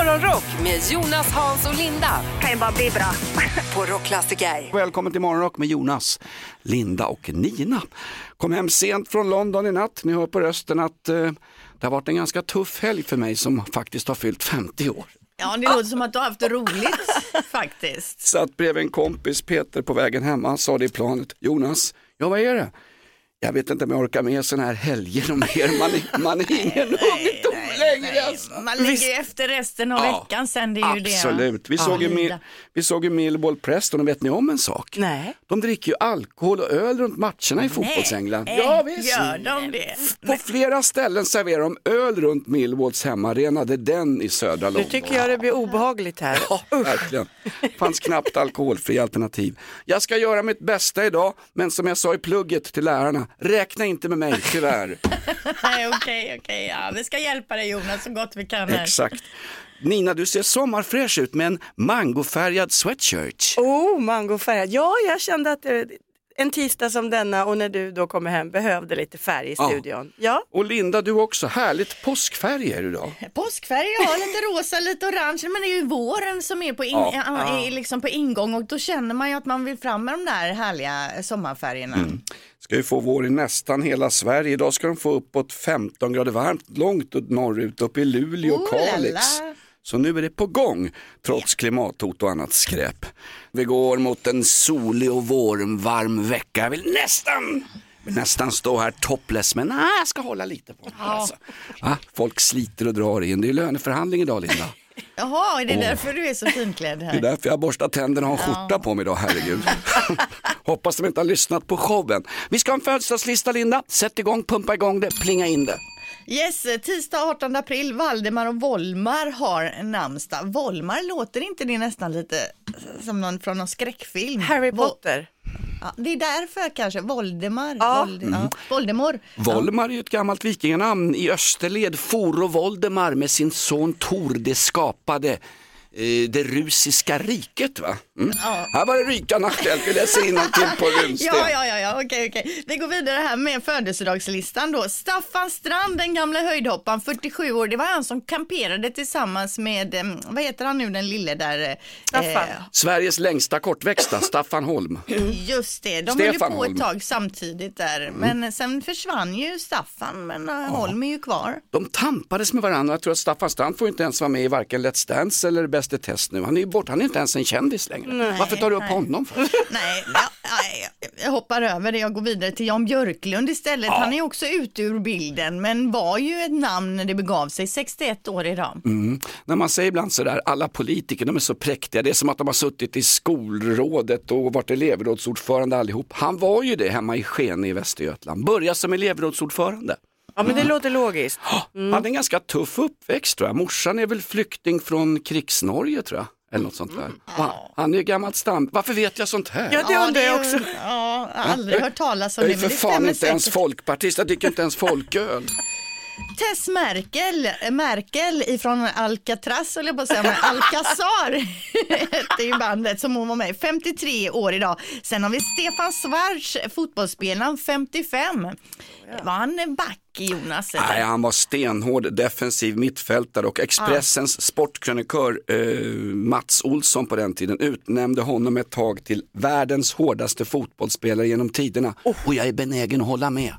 Morgonrock med Jonas, Hans och Linda kan ju bara bli bra. på Rockklassiker. Välkommen till Morgonrock med Jonas, Linda och Nina. Kom hem sent från London i natt. Ni hör på rösten att eh, det har varit en ganska tuff helg för mig som faktiskt har fyllt 50 år. Ja, det låter som att du har haft det roligt faktiskt. Satt bredvid en kompis, Peter, på vägen hemma. Han sa det i planet. Jonas, ja vad är det? Jag vet inte om jag orkar med sådana här helger och mer. Man är, man är ingen ungdom längre. Alltså. Man ligger ju efter resten av Ja, veckan sen, det är ju det. Absolut. Vi, såg ju, vi såg ju Millwall Preston och vet ni om en sak? Nej. De dricker ju alkohol och öl runt matcherna i fotbollsengland. Ja, visst. Gör de det? På flera ställen serverar de öl runt Millwalls hemmaarena. Det är den i södra Nu London. tycker jag det blir obehagligt här. Ja, verkligen. fanns knappt alkoholfria alternativ. Jag ska göra mitt bästa idag, men som jag sa i plugget till lärarna, räkna inte med mig, tyvärr. Nej, okej, okej. Ja, vi ska hjälpa dig Jonas så gott vi kan här. Exakt. Nina, du ser sommarfräsch ut med en mangofärgad sweatshirt. Oh, mangofärgad. Ja, jag kände att det, en tisdag som denna och när du då kommer hem behövde lite färg i Ja. studion. Ja, Och Linda, du också. Härligt påskfärger idag. Påskfärg, ja, lite rosa, lite orange, men det är ju våren som är på, in, Ja. ja, är liksom på ingång och då känner man ju att man vill fram med de där härliga sommarfärgerna. Mm. Ska ju få vår i nästan hela Sverige. Idag ska de få uppåt 15 grader varmt långt norrut, upp i Luleå och Oh Kalix. la. Så nu är det på gång, trots klimathot och annat skräp. Vi går mot en solig och vårvarm vecka. Jag vill nästan, nästan stå här topless, men nej, jag ska hålla lite på det. Alltså. Va? Folk sliter och drar in. Det är löneförhandling idag, Linda. Jaha, är det därför du är så finklädd Det är här? därför jag har borstat tänderna och har en skjorta på mig idag, herregud. Hoppas de inte har lyssnat på showen. Vi ska ha en födelsedagslista, Linda. Sätt igång, pumpa igång det, plinga in det. Yes, tisdag 18 april, Valdemar och Volmar har namnsdag. Volmar, låter inte det nästan lite som någon från någon skräckfilm? Harry Potter. Ja, det är därför kanske, Voldemar. Ja. Vold, ja. Voldemort. Volmar är ju ett gammalt vikinganamn. I Österled for och Voldemar med sin son Tor det skapade eh, det rusiska riket. Va? Mm. Här var det rykande aktuellt, vi läser innantill på runsten. Ja, ja, ja, ja, okej, okej. Vi går vidare här med födelsedagslistan då. Staffan Strand, den gamla höjdhopparen, 47 år. Det var han som kamperade tillsammans med, eh, vad heter han nu, den lille där? eh, Staffan. Sveriges längsta kortväxta, Staffan Holm. Just det, de höll ju Stefan på Holm. ett tag samtidigt där. Men sen försvann ju Staffan, men eh, Holm är ju kvar. De tampades med varandra. Jag tror att Staffan Strand får inte ens vara med i varken Let's Dance eller Bäst i test nu. Han är ju bort, han är inte ens en kändis längre. Varför tar du upp nej. honom för? Nej, ja, nej, jag hoppar över det. Jag går vidare till Jan Björklund istället. Han är också ute ur bilden, men var ju ett namn när det begav sig. 61 år idag. Mm. När man säger ibland sådär, alla politiker de är så präktiga, det är som att de har suttit i skolrådet och varit elevrådsordförande allihop. Han var ju det hemma i Skene i Västergötland, började som elevrådsordförande. Ja, men det låter logiskt. Hade en ganska tuff uppväxt tror jag. Morsan är väl flykting från krigsnorge tror jag. Eller något sånt där. Han, han är ju gammalt stam. Varför vet jag sånt här? Ja, det undrar jag är- också. Ja, jag har aldrig hört talas om jag det, är men för fan inte ens folkpartist, jag dricker inte ens folköl. Tess Merkel, Merkel ifrån Alcatraz, höll jag på att säga, men Alcazar hette ju bandet som hon var med i. 53 år idag. Sen har vi Stefan Schwarz, fotbollsspelaren, 55. Var han back Jonas? eller? Nej, han var stenhård defensiv mittfältare och Expressens sportkrönikör eh, Mats Olsson på den tiden utnämnde honom ett tag till världens hårdaste fotbollsspelare genom tiderna. Och jag är benägen att hålla med.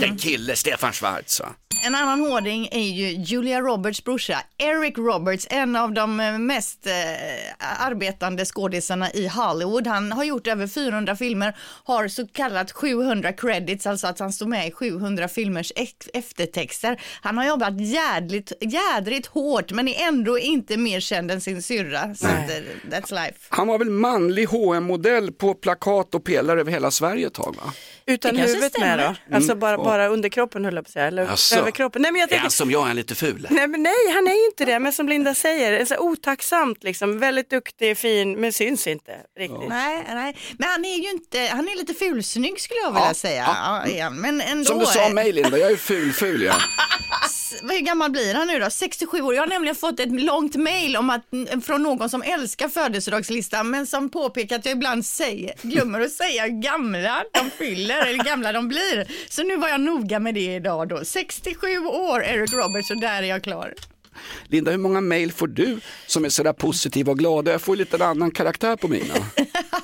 Den kille, Stefan Schwarz. va? En annan hårding är ju Julia Roberts brorsa, Eric Roberts, en av de eh, mest eh, arbetande skådisarna i Hollywood. Han har gjort över 400 filmer, har så kallat 700 credits, alltså att han står med i 700 filmers ex- eftertexter. Han har jobbat jädrigt, jädrigt hårt, men är ändå inte mer känd än sin syrra. Så eh, that's life. Han var väl manlig hm modell på plakat och pelare över hela Sverige ett tag va? Utan huvudet med då? Alltså Mm. bara, Och- bara underkroppen höll jag på att säga, eller Jaså? överkroppen. Nej men jag Är han tänker, som jag, är han lite ful? nej, men nej han är inte det, men som Linda säger, så otacksamt liksom, väldigt duktig, fin, men syns inte riktigt. Nej, nej, men han är ju inte, han är lite fulsnygg skulle jag vilja Ja, säga. ja. Ja, men ändå. Som du sa om mig Linda, jag är ful ful ja. Hur gammal blir han nu då? 67 år. Jag har nämligen fått ett långt mejl om att, från någon som älskar födelsedagslistan men som påpekar att jag ibland säger, glömmer att säga hur gamla de fyller eller gamla de blir. Så nu var jag noga med det idag då. 67 år Eric Roberts och där är jag klar. Linda, hur många mejl får du som är sådär positiva och glada? Jag får lite en annan karaktär på mina.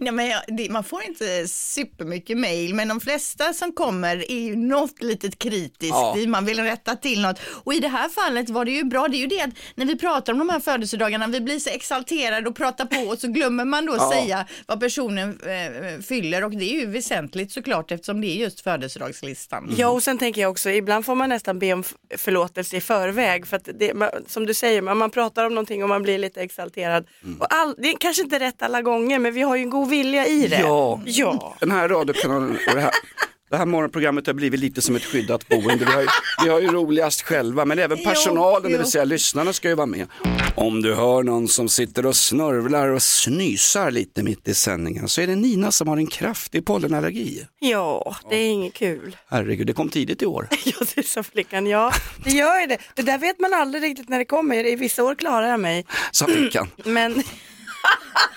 Nej, men jag, det, man får inte supermycket mejl, men de flesta som kommer är ju något litet kritiskt Ja. Man vill rätta till något. Och i det här fallet var det ju bra. Det är ju det att när vi pratar om de här födelsedagarna, vi blir så exalterade och pratar på och så glömmer man då Ja. säga vad personen eh, fyller och det är ju väsentligt såklart eftersom det är just födelsedagslistan. Ja och sen tänker jag också, ibland får man nästan be om förlåtelse i förväg. För att det, man, som du säger, man, man pratar om någonting och man blir lite exalterad. Och all, det är kanske inte rätt alla gånger men vi har ju en god vilja i det. Ja. ja. Den här radiokanalen och det här, det här morgonprogrammet har blivit lite som ett skyddat boende. Vi har ju, vi har ju roligast själva men även Jo, personalen, det jo. vill säga lyssnarna ska ju vara med. Om du hör någon som sitter och snörvlar och snysar lite mitt i sändningen så är det Nina som har en kraftig pollenallergi. Ja, det är inget kul. Herregud, det kom tidigt i år. Ja, det sa flickan. Ja, det gör ju det. Det där vet man aldrig riktigt när det kommer. I vissa år klarar jag mig. Sa flickan. Men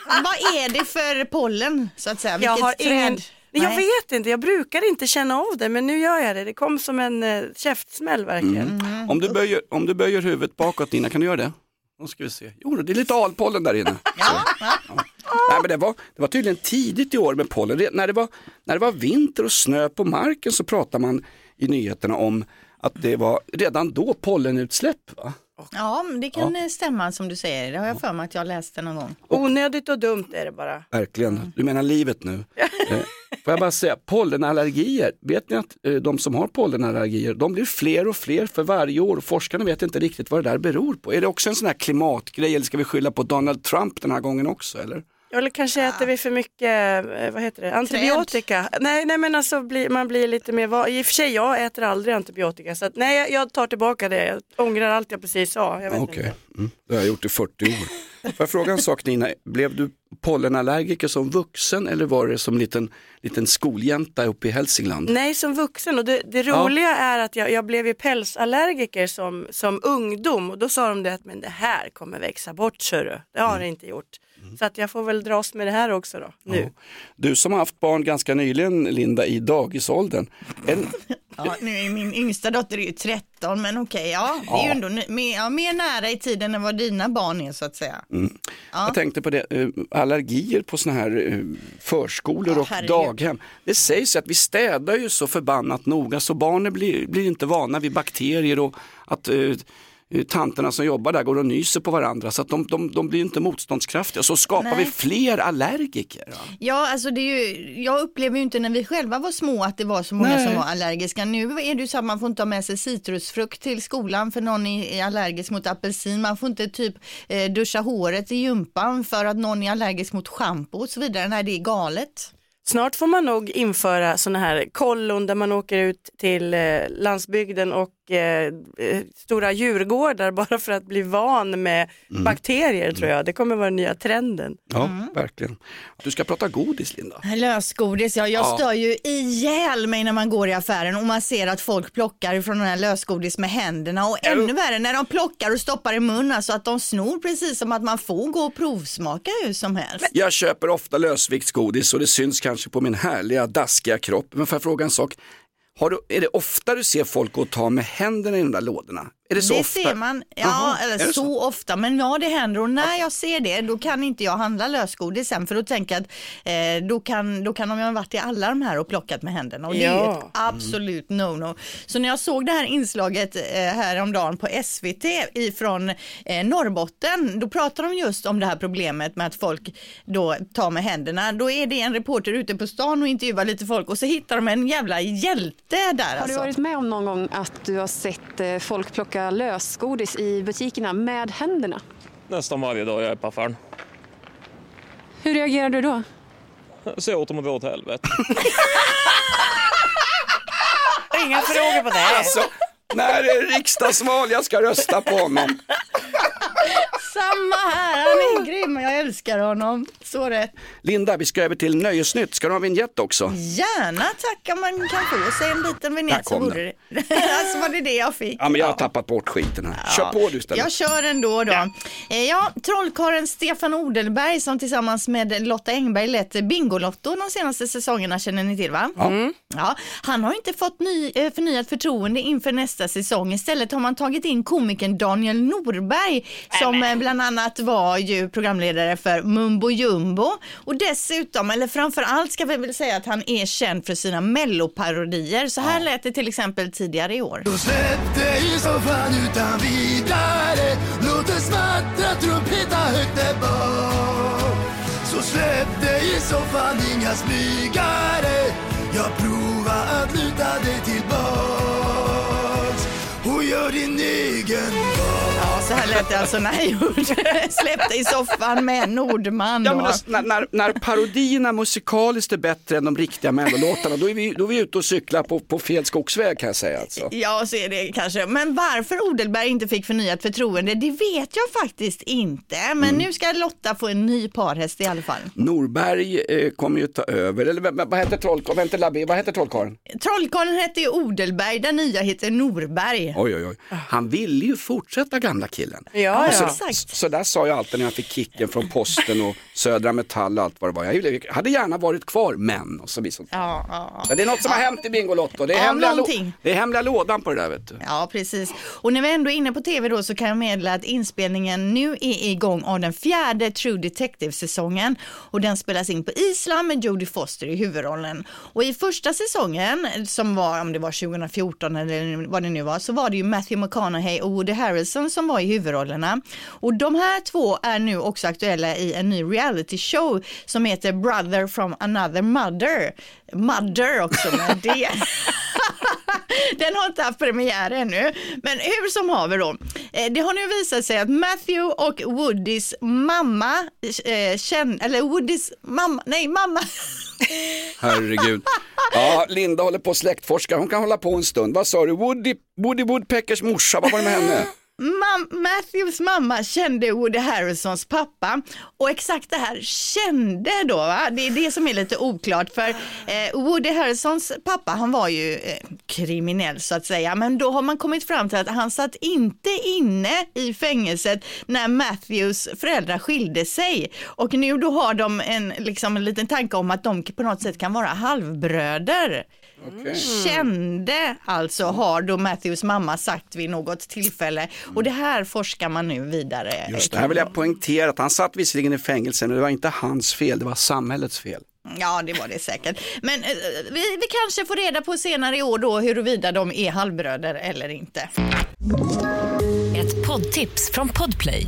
Vad är det för pollen så att säga? jag har träd? ingen... Jag Nej. vet inte, jag brukar inte känna av det men nu gör jag det. Det kom som en uh, käftsmäll verkligen. Mm. Om du, böjer, om du böjer huvudet bakåt Nina, kan du göra det? Då ska vi se. Jo, det är lite alpollen där inne. Ja, ja. Nej, men det, var, det var tydligen tidigt i år med pollen. Re- När det, var, när det var vinter och snö på marken så pratade man i nyheterna om att det var redan då pollenutsläpp. Va? Ja, men det kan eh, stämma som du säger. Det har jag för mig att jag läste någon gång. Onödigt och dumt är det bara. Verkligen, du menar livet nu. eh, får jag bara säga, pollenallergier, vet ni att eh, de som har pollenallergier, de blir fler och fler för varje år. Forskarna vet inte riktigt vad det där beror på. Är det också en sån här klimatgrej eller ska vi skylla på Donald Trump den här gången också? Eller? Eller kanske äter vi för mycket, eh, vad heter det, antibiotika. Nej, nej men alltså blir, man blir lite mer, va- i och för sig jag äter aldrig antibiotika så att, nej jag, tar tillbaka det, jag ångrar allt jag precis sa. Jag vet Okej, inte. mm. det har jag gjort i 40 år. Får jag fråga en sak Nina, blev du pollenallergiker som vuxen eller var det som liten, liten skoljänta uppe i Hälsingland? Nej som vuxen och det, det roliga är att jag, jag blev ju pälsallergiker som, som ungdom och då sa de det att men det här kommer växa bort sörru. Det har det inte gjort. Så att jag får väl dras med det här också då, nu. Du som har haft barn ganska nyligen Linda i dagisåldern, en, Ja, nu är min yngsta dotter är ju 13, men okej, ja, det är ju ändå mer, ja, mer nära i tiden än vad dina barn är så att säga. Jag tänkte på det, eh, allergier på såna här eh, förskolor Ja, och herregud. daghem. Det sägs att vi städar ju så förbannat noga så barnen blir, blir inte vana vid bakterier och att eh, tanterna som jobbar där går och nyser på varandra så att de, de, de blir inte motståndskraftiga. Så skapar Nej. vi fler allergiker. Ja. Ja, alltså det är ju, jag upplever ju inte när vi själva var små att det var så många Nej. som var allergiska. Nu är det ju så att man får inte ha med sig citrusfrukt till skolan för någon är, är allergisk mot apelsin. Man får inte typ eh, duscha håret i gympan för att någon är allergisk mot schampo och så vidare. Nej, det är galet. Snart får man nog införa sådana här kollon där man åker ut till eh, landsbygden och eh, eh, stora djurgårdar bara för att bli van med Mm. bakterier tror jag. Det kommer vara den nya trenden. Ja, verkligen. Du ska prata godis Linda. Lösgodis, ja, jag Ja. stör ju ihjäl mig när man går i affären och man ser att folk plockar från den här lösgodis med händerna och ännu värre när de plockar och stoppar i munnen så att de snor precis som att man får gå och provsmaka hur som helst. Jag köper ofta lösviktsgodis och det syns kanske på min härliga daskiga kropp. Men får jag fråga en sak? Har du, är det ofta du ser folk gå och ta med händerna i de där lådorna? Är det så det ofta? ser man, ja Jaha, är eller det så, ofta, men ja det händer och när jag ser det då kan inte jag handla lösgodis sen för då tänker jag att eh, då, kan, då kan de ha varit i alla de här och plockat med händerna och det är ett absolut no-no. Så när jag såg det här inslaget eh, häromdagen på SVT ifrån eh, Norrbotten då pratar de just om det här problemet med att folk då tar med händerna. Då är det en reporter ute på stan och intervjuar lite folk och så hittar de en jävla hjälte där Har du alltså. varit med om någon gång att du har sett eh, folk plocka lösgodis i butikerna med händerna? Nästan varje dag jag är på affären. Hur reagerar du då? Så jag åt dem åt helvete. Inga frågor på det. Alltså, när är det riksdagsval jag ska rösta på honom? Samma här, han är grym och jag älskar honom. Så rätt. Linda, vi ska över till Nöjesnytt. Ska du ha vignett också? Gärna tack om man kan få sig en liten vignett så vore det. alltså var det det jag fick. Ja, men jag har tappat bort skiten här. Kör på du istället. Jag kör ändå då. Eh, Ja, trollkarlen Stefan Odelberg som tillsammans med Lotta Engberg lett Bingolotto de senaste säsongerna känner ni till va? Mm. Ja, han har inte fått ny, eh, förnyat förtroende inför nästa säsong. Istället har man tagit in komikern Daniel Norberg som eh, bland annat var ju programledare för Mumbo Jumbo. Och dessutom, eller framför allt ska vi väl säga att han är känd för sina melloparodier. Så här lät det till exempel tidigare i år. Så släpp dig i soffan utan vidare. Låt det smattra trumpeta högt där bak. Så släpp dig i soffan, inga smygare. Jag provar att luta dig tillbaks. Och gör din egen val Ja, så här lät det alltså när jag gjorde släppte i soffan med Nordman. Ja, men alltså, när, när, när parodierna musikaliskt är bättre än de riktiga mellolåtarna, då är vi, då är vi ute och cyklar på, på fel skogsväg kan jag säga. Alltså. Ja, så är det kanske. Men varför Odelberg inte fick förnyat förtroende, det vet jag faktiskt inte. Men Mm. nu ska Lotta få en ny parhäst i alla fall. Norberg eh, kommer ju ta över, eller vad, vad heter trollkarlen? Vad heter trollkarlen? Trollkarlen hette ju Odelberg, den nya heter Norberg. Oj, oj, oj. Han ville ju fortsätta gamla killen. Ja, så, ja. exakt. så där sa jag alltid när jag fick kicken från posten och Södra Metall och allt vad det var. Jag hade gärna varit kvar, men och så blir sånt. Ja, ja. Men det är något som har hänt i Bingolotto. Det är, Ja, hemliga, det är hemliga lådan på det där vet du. Ja, precis. Och när vi ändå är inne på tv då så kan jag meddela att inspelningen nu är igång av den fjärde True Detective-säsongen och den spelas in på Island med Jodie Foster i huvudrollen. Och i första säsongen, som var, om det var 2014 eller vad det nu var, så var det ju Matthew McConaughey och Woody Harrelson som var i huvudrollerna. Och de här två är nu också aktuella i en ny reality show som heter Brother from another mother. Mother också med det. Den har inte haft premiär ännu. Men hur som haver då. Eh, det har nu visat sig att Matthew och Woodys mamma, eh, känn, eller Woodys mamma, nej mamma, Herregud. Ja, Linda håller på släktforskar. Hon kan hålla på en stund. Vad sa du? Woody, Woody Woodpeckers morsa, vad var det med henne? Mam Matthews mamma kände Woody Harrisons pappa och exakt det här kände då, va? det är det som är lite oklart för eh, Woody Harrisons pappa han var ju eh, kriminell så att säga men då har man kommit fram till att han satt inte inne i fängelset när Matthews föräldrar skilde sig och nu då har de en, liksom, en liten tanke om att de på något sätt kan vara halvbröder. Okej. Kände alltså har då Matthews mamma sagt vid något tillfälle och det här forskar man nu vidare. Just det här vill jag poängtera att han satt visserligen i fängelse men det var inte hans fel, det var samhällets fel. Ja, det var det säkert. Men eh, vi, vi kanske får reda på senare i år då huruvida de är halvbröder eller inte. Ett poddtips från Podplay.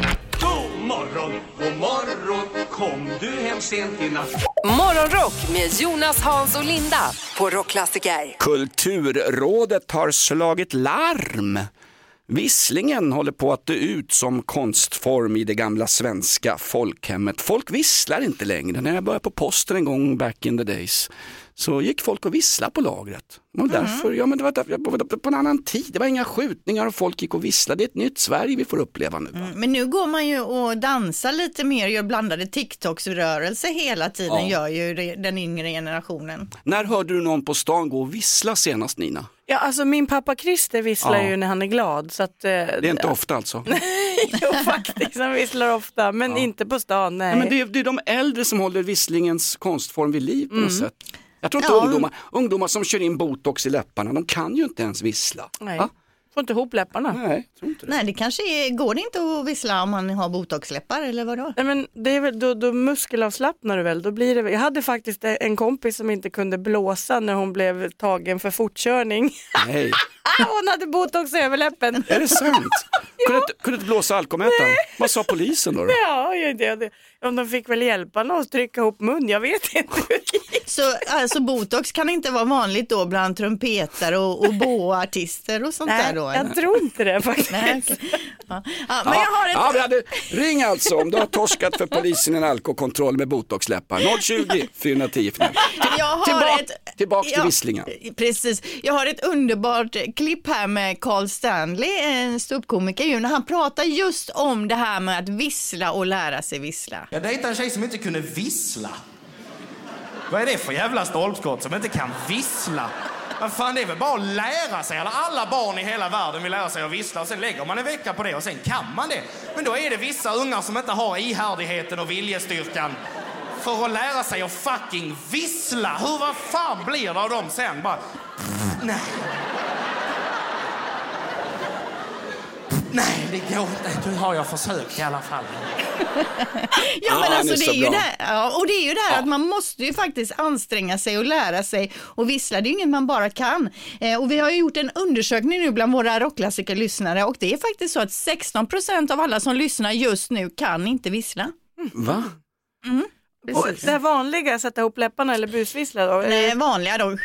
Morgon, god morgon Kom du hem sent i natt Morgonrock med Jonas, Hans och Linda på Rockklassiker. Kulturrådet har slagit larm. Visslingen håller på att dö ut som konstform i det gamla svenska folkhemmet. Folk visslar inte längre. När jag började på posten en gång back in the days så gick folk och visslade på lagret. Och därför, ja, men det var därför- på en annan tid, det var inga skjutningar och folk gick och visslade. Det är ett nytt Sverige vi får uppleva nu. va? Men nu går man ju och dansar lite mer, gör blandade TikToks-rörelser hela tiden, gör ju den yngre generationen. När hörde du någon på stan gå och vissla senast Nina? Ja, alltså min pappa Christer visslar Ja. ju när han är glad. Så att, eh, Det är inte ofta alltså. jo, faktiskt, han visslar ofta, men inte på stan. Nej. Ja, men det, är, det är de äldre som håller visslingens konstform vid liv på något sätt. Jag tror inte Ja. ungdomar, ungdomar som kör in botox i läpparna, de kan ju inte ens vissla. Nej. Va? Får inte ihop läpparna. Nej. Nej, jag tror inte det. Nej, det kanske är, går det inte att vissla om man har botoxläppar eller vadå? men det är väl, då, då muskelavslappnar du väl. Då blir det, jag hade faktiskt en kompis som inte kunde blåsa när hon blev tagen för fortkörning. Nej. hon hade botox i överläppen. Är det sant? Kunde, inte, kunde inte blåsa alkomätaren? Vad sa polisen då? då? Ja, jag inte. Om de fick väl hjälpa någon att trycka ihop mun, jag vet inte. Så alltså botox kan inte vara vanligt då bland trumpetare och, och boartister och sånt Nej, där då? jag tror inte det faktiskt. Nej, okej. Ja. Men jag har ett... Ja, vi hade, ring alltså om du har torskat för polisen i en alkokontroll med botoxläppar. 020 410 4. Jag har Tillbaka, ett... tillbaks till Ja, visslingen. Precis. Jag har ett underbart klipp här med Carl Stanley, en ståuppkomiker, ju, när han pratar just om det här med att vissla och lära sig vissla. Jag dejtade en tjej som inte kunde vissla. Vad är det för jävla stolpskott som inte kan vissla? Men fan, det är väl bara att lära sig. Alla, alla barn i hela världen vill lära sig att vissla och sen lägger man en vecka på det och sen kan man det. Men då är det vissa ungar som inte har ihärdigheten och viljestyrkan för att lära sig att fucking vissla. Hur vad fan blir det av dem sen? Bara, Pff, nej. Nej, det går inte. Nu har jag försökt i alla fall. Ja, men alltså det är ju det här, ja, och det är ju det här att man måste ju faktiskt anstränga sig och lära sig och vissla. Det är ju inget man bara kan. Eh, och vi har ju gjort en undersökning nu bland våra rockklassikerlyssnare och det är faktiskt så att 16 procent av alla som lyssnar just nu kan inte vissla. Va? Och det vanliga, sätta ihop läpparna eller busvissla då? Nej, vanliga då.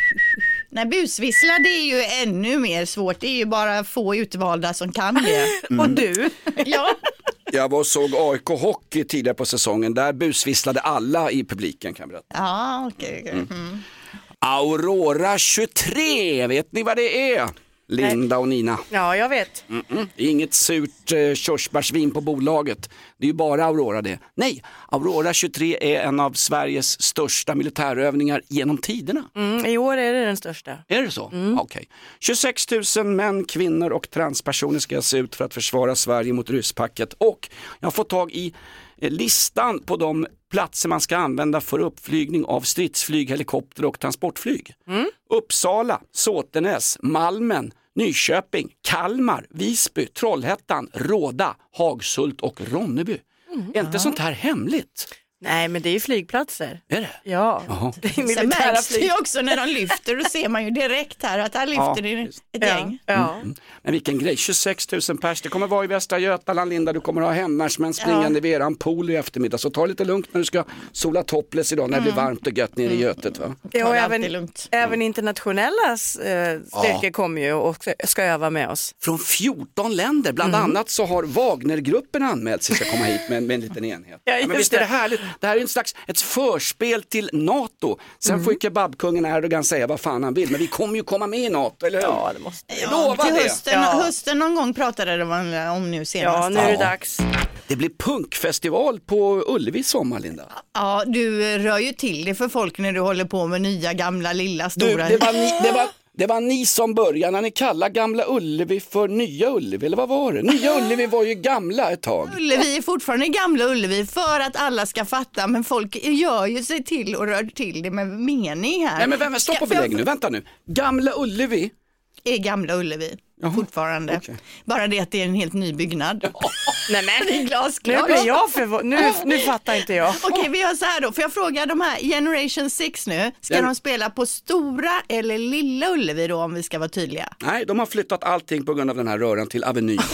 Nej, busvissla det är ju ännu mer svårt. Det är ju bara få utvalda som kan det. Och du? Ja, Jag var och såg AIK Hockey tidigare på säsongen. Där busvisslade alla i publiken kan jag berätta. ja okej. okej. Mm. Aurora 23, vet ni vad det är? Linda och Nina. Ja, jag vet. Mm-mm. Det är inget surt eh, körsbärsvin på bolaget. Det är ju bara Aurora det. Nej, Aurora 23 är en av Sveriges största militärövningar genom tiderna. Mm, I år är det den största. Är det så? Okej. 26 000 män, kvinnor och transpersoner ska se ut för att försvara Sverige mot rysspacket. Och jag har fått tag i listan på de platser man ska använda för uppflygning av stridsflyg, helikopter och transportflyg. Uppsala, Såtenäs, Malmen, Nyköping, Kalmar, Visby, Trollhättan, Råda, Hagshult och Ronneby. Är inte sånt här hemligt? Nej, men det är ju flygplatser. Är det? Ja, Jaha. det är Sen militära märks det flyg. ju också när de lyfter, då ser man ju direkt här att här lyfter det ett Ja, gäng. ja. Men vilken grej, 26 000 pers, det kommer vara i Västra Götaland Linda, du kommer ha hemvärnsmän springande vid eran pool i eftermiddag. Så ta det lite lugnt när du ska sola topless idag när det blir varmt och gött nere i Götet. Va? Ja, och det även, alltid lugnt. även internationella eh, styrkor kommer ju och ska, ska öva med oss. Från 14 länder, bland annat så har Wagnergruppen anmält sig ska komma hit med, en- med en liten enhet. Ja, men visst är det det. härligt, det här är en slags ett förspel till NATO. Sen får ju kebabkungen Erdogan säga vad fan han vill, men vi kommer ju komma med i NATO, eller hur? Ja, det måste Jag lovar till det. hösten, Ja. hösten någon gång pratade de om nu senast. Ja, nu är det Ja. dags. Det blir punkfestival på Ullevi i sommar, Linda. Ja, du rör ju till det för folk när du håller på med nya, gamla, lilla, Du, stora. det, var det, var, det var ni som började när ni kallade Gamla Ullevi för Nya Ullevi, eller vad var det? Nya Ullevi var ju gamla ett tag. Ullevi är fortfarande gamla Ullevi för att alla ska fatta, men folk gör ju sig till och rör till det med mening här. Nej men vänta, stopp och belägg nu, vänta nu. Gamla Ullevi, är gamla Ullevi fortfarande. okej. Bara det att det är en helt ny byggnad. Nej, men, Det är nu blir jag förvånad. Nu, nu fattar inte jag. Okej, vi gör så här då. Får jag fråga de här Generation 6 nu, ska Ja. de spela på Stora eller Lilla Ullevi då om vi ska vara tydliga? nej de har flyttat allting på grund av den här röran till Avenyn.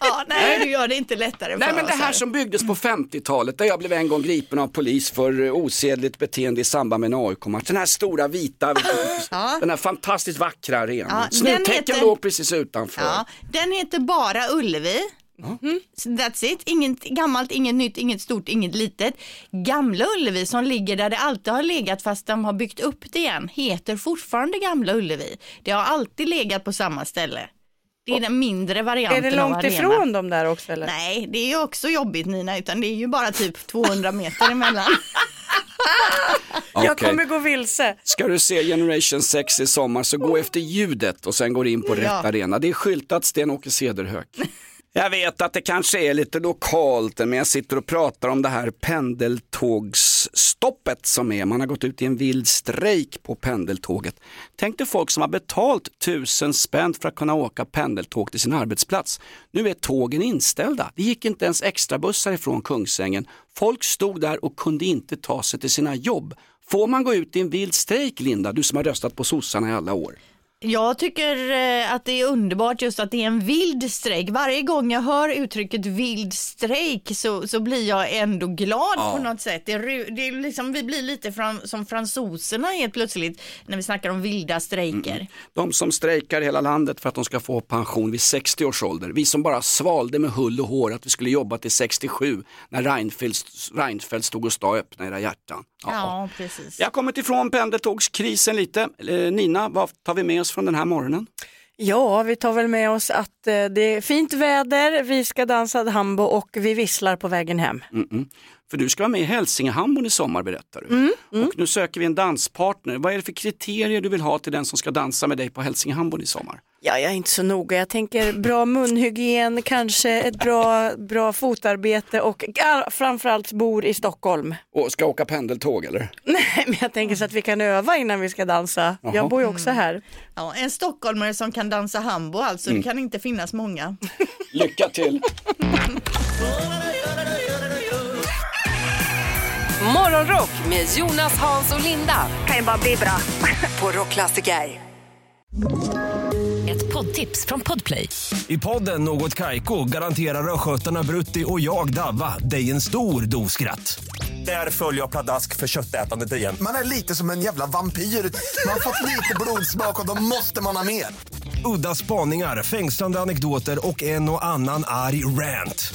Ja, nej, du gör det inte lättare för Nej men det oss här som byggdes på 50-talet där jag blev en gång gripen av polis för eh, osedligt beteende i samband med en AIK-match. Den här stora vita, den här fantastiskt vackra arenan. Ja, den heter- låg precis utanför. Ja, den heter bara Ullevi. Mm. That's it. Inget gammalt, inget nytt, inget stort, inget litet. Gamla Ullevi som ligger där det alltid har legat fast de har byggt upp det igen heter fortfarande Gamla Ullevi. Det har alltid legat på samma ställe. Det är den mindre Är varianten det av långt arenan. ifrån dem där också eller? Nej, det är ju också jobbigt Nina, utan det är ju bara typ 200 meter emellan. Jag kommer gå vilse. Ska du se Generation 6 i sommar så gå efter ljudet och sen går in på rätt Ja. arena. Det är skyltat Sten-Åke Cederhök. Jag vet att det kanske är lite lokalt men jag sitter och pratar om det här pendeltågsstoppet som är. Man har gått ut i en vild strejk på pendeltåget. Tänk dig folk som har betalt tusen spänn för att kunna åka pendeltåg till sin arbetsplats. Nu är tågen inställda. Det gick inte ens extrabussar ifrån Kungsängen. Folk stod där och kunde inte ta sig till sina jobb. Får man gå ut i en vild strejk, Linda, du som har röstat på sossarna i alla år? Jag tycker eh, att det är underbart just att det är en vild strejk. Varje gång jag hör uttrycket vild strejk så, så blir jag ändå glad Ja. på något sätt. Det det är liksom, vi blir lite fram, som fransoserna helt plötsligt när vi snackar om vilda strejker. De som strejkar i hela landet för att de ska få pension vid 60 års ålder. Vi som bara svalde med hull och hår att vi skulle jobba till 67 när Reinfeldt, Reinfeldt stod och sa öppna era hjärtan. Ja, precis. Jag har kommit ifrån pendeltågskrisen lite. Eh, Nina, vad tar vi med oss från den här morgonen? Ja, vi tar väl med oss att eh, det är fint väder, vi ska dansa hambo och vi visslar på vägen hem. Mm-mm. För du ska vara med i Hälsingehambon i sommar berättar du. Mm, Och nu söker vi en danspartner. Vad är det för kriterier du vill ha till den som ska dansa med dig på Hälsingehambon i sommar? Ja, jag är inte så noga. Jag tänker bra munhygien, kanske ett bra, bra fotarbete och ja, framförallt bor i Stockholm. Och ska åka pendeltåg eller? Nej, men jag tänker så att vi kan öva innan vi ska dansa. Jaha. Jag bor ju också här. Ja, en stockholmare som kan dansa hambo alltså, Mm. det kan inte finnas många. Lycka till! Morgonrock med Jonas, Hans och Linda. Kan ju bara bli bra. På Rockklassiker. Ett poddtips från Podplay. I podden Något Kaiko garanterar östgötarna Brutti och jag, Davva, dig en stor dos skratt. Där följer jag pladask för köttätandet igen. Man är lite som en jävla vampyr. Man har fått lite blodsmak och då måste man ha mer. Udda spaningar, fängslande anekdoter och en och annan arg rant.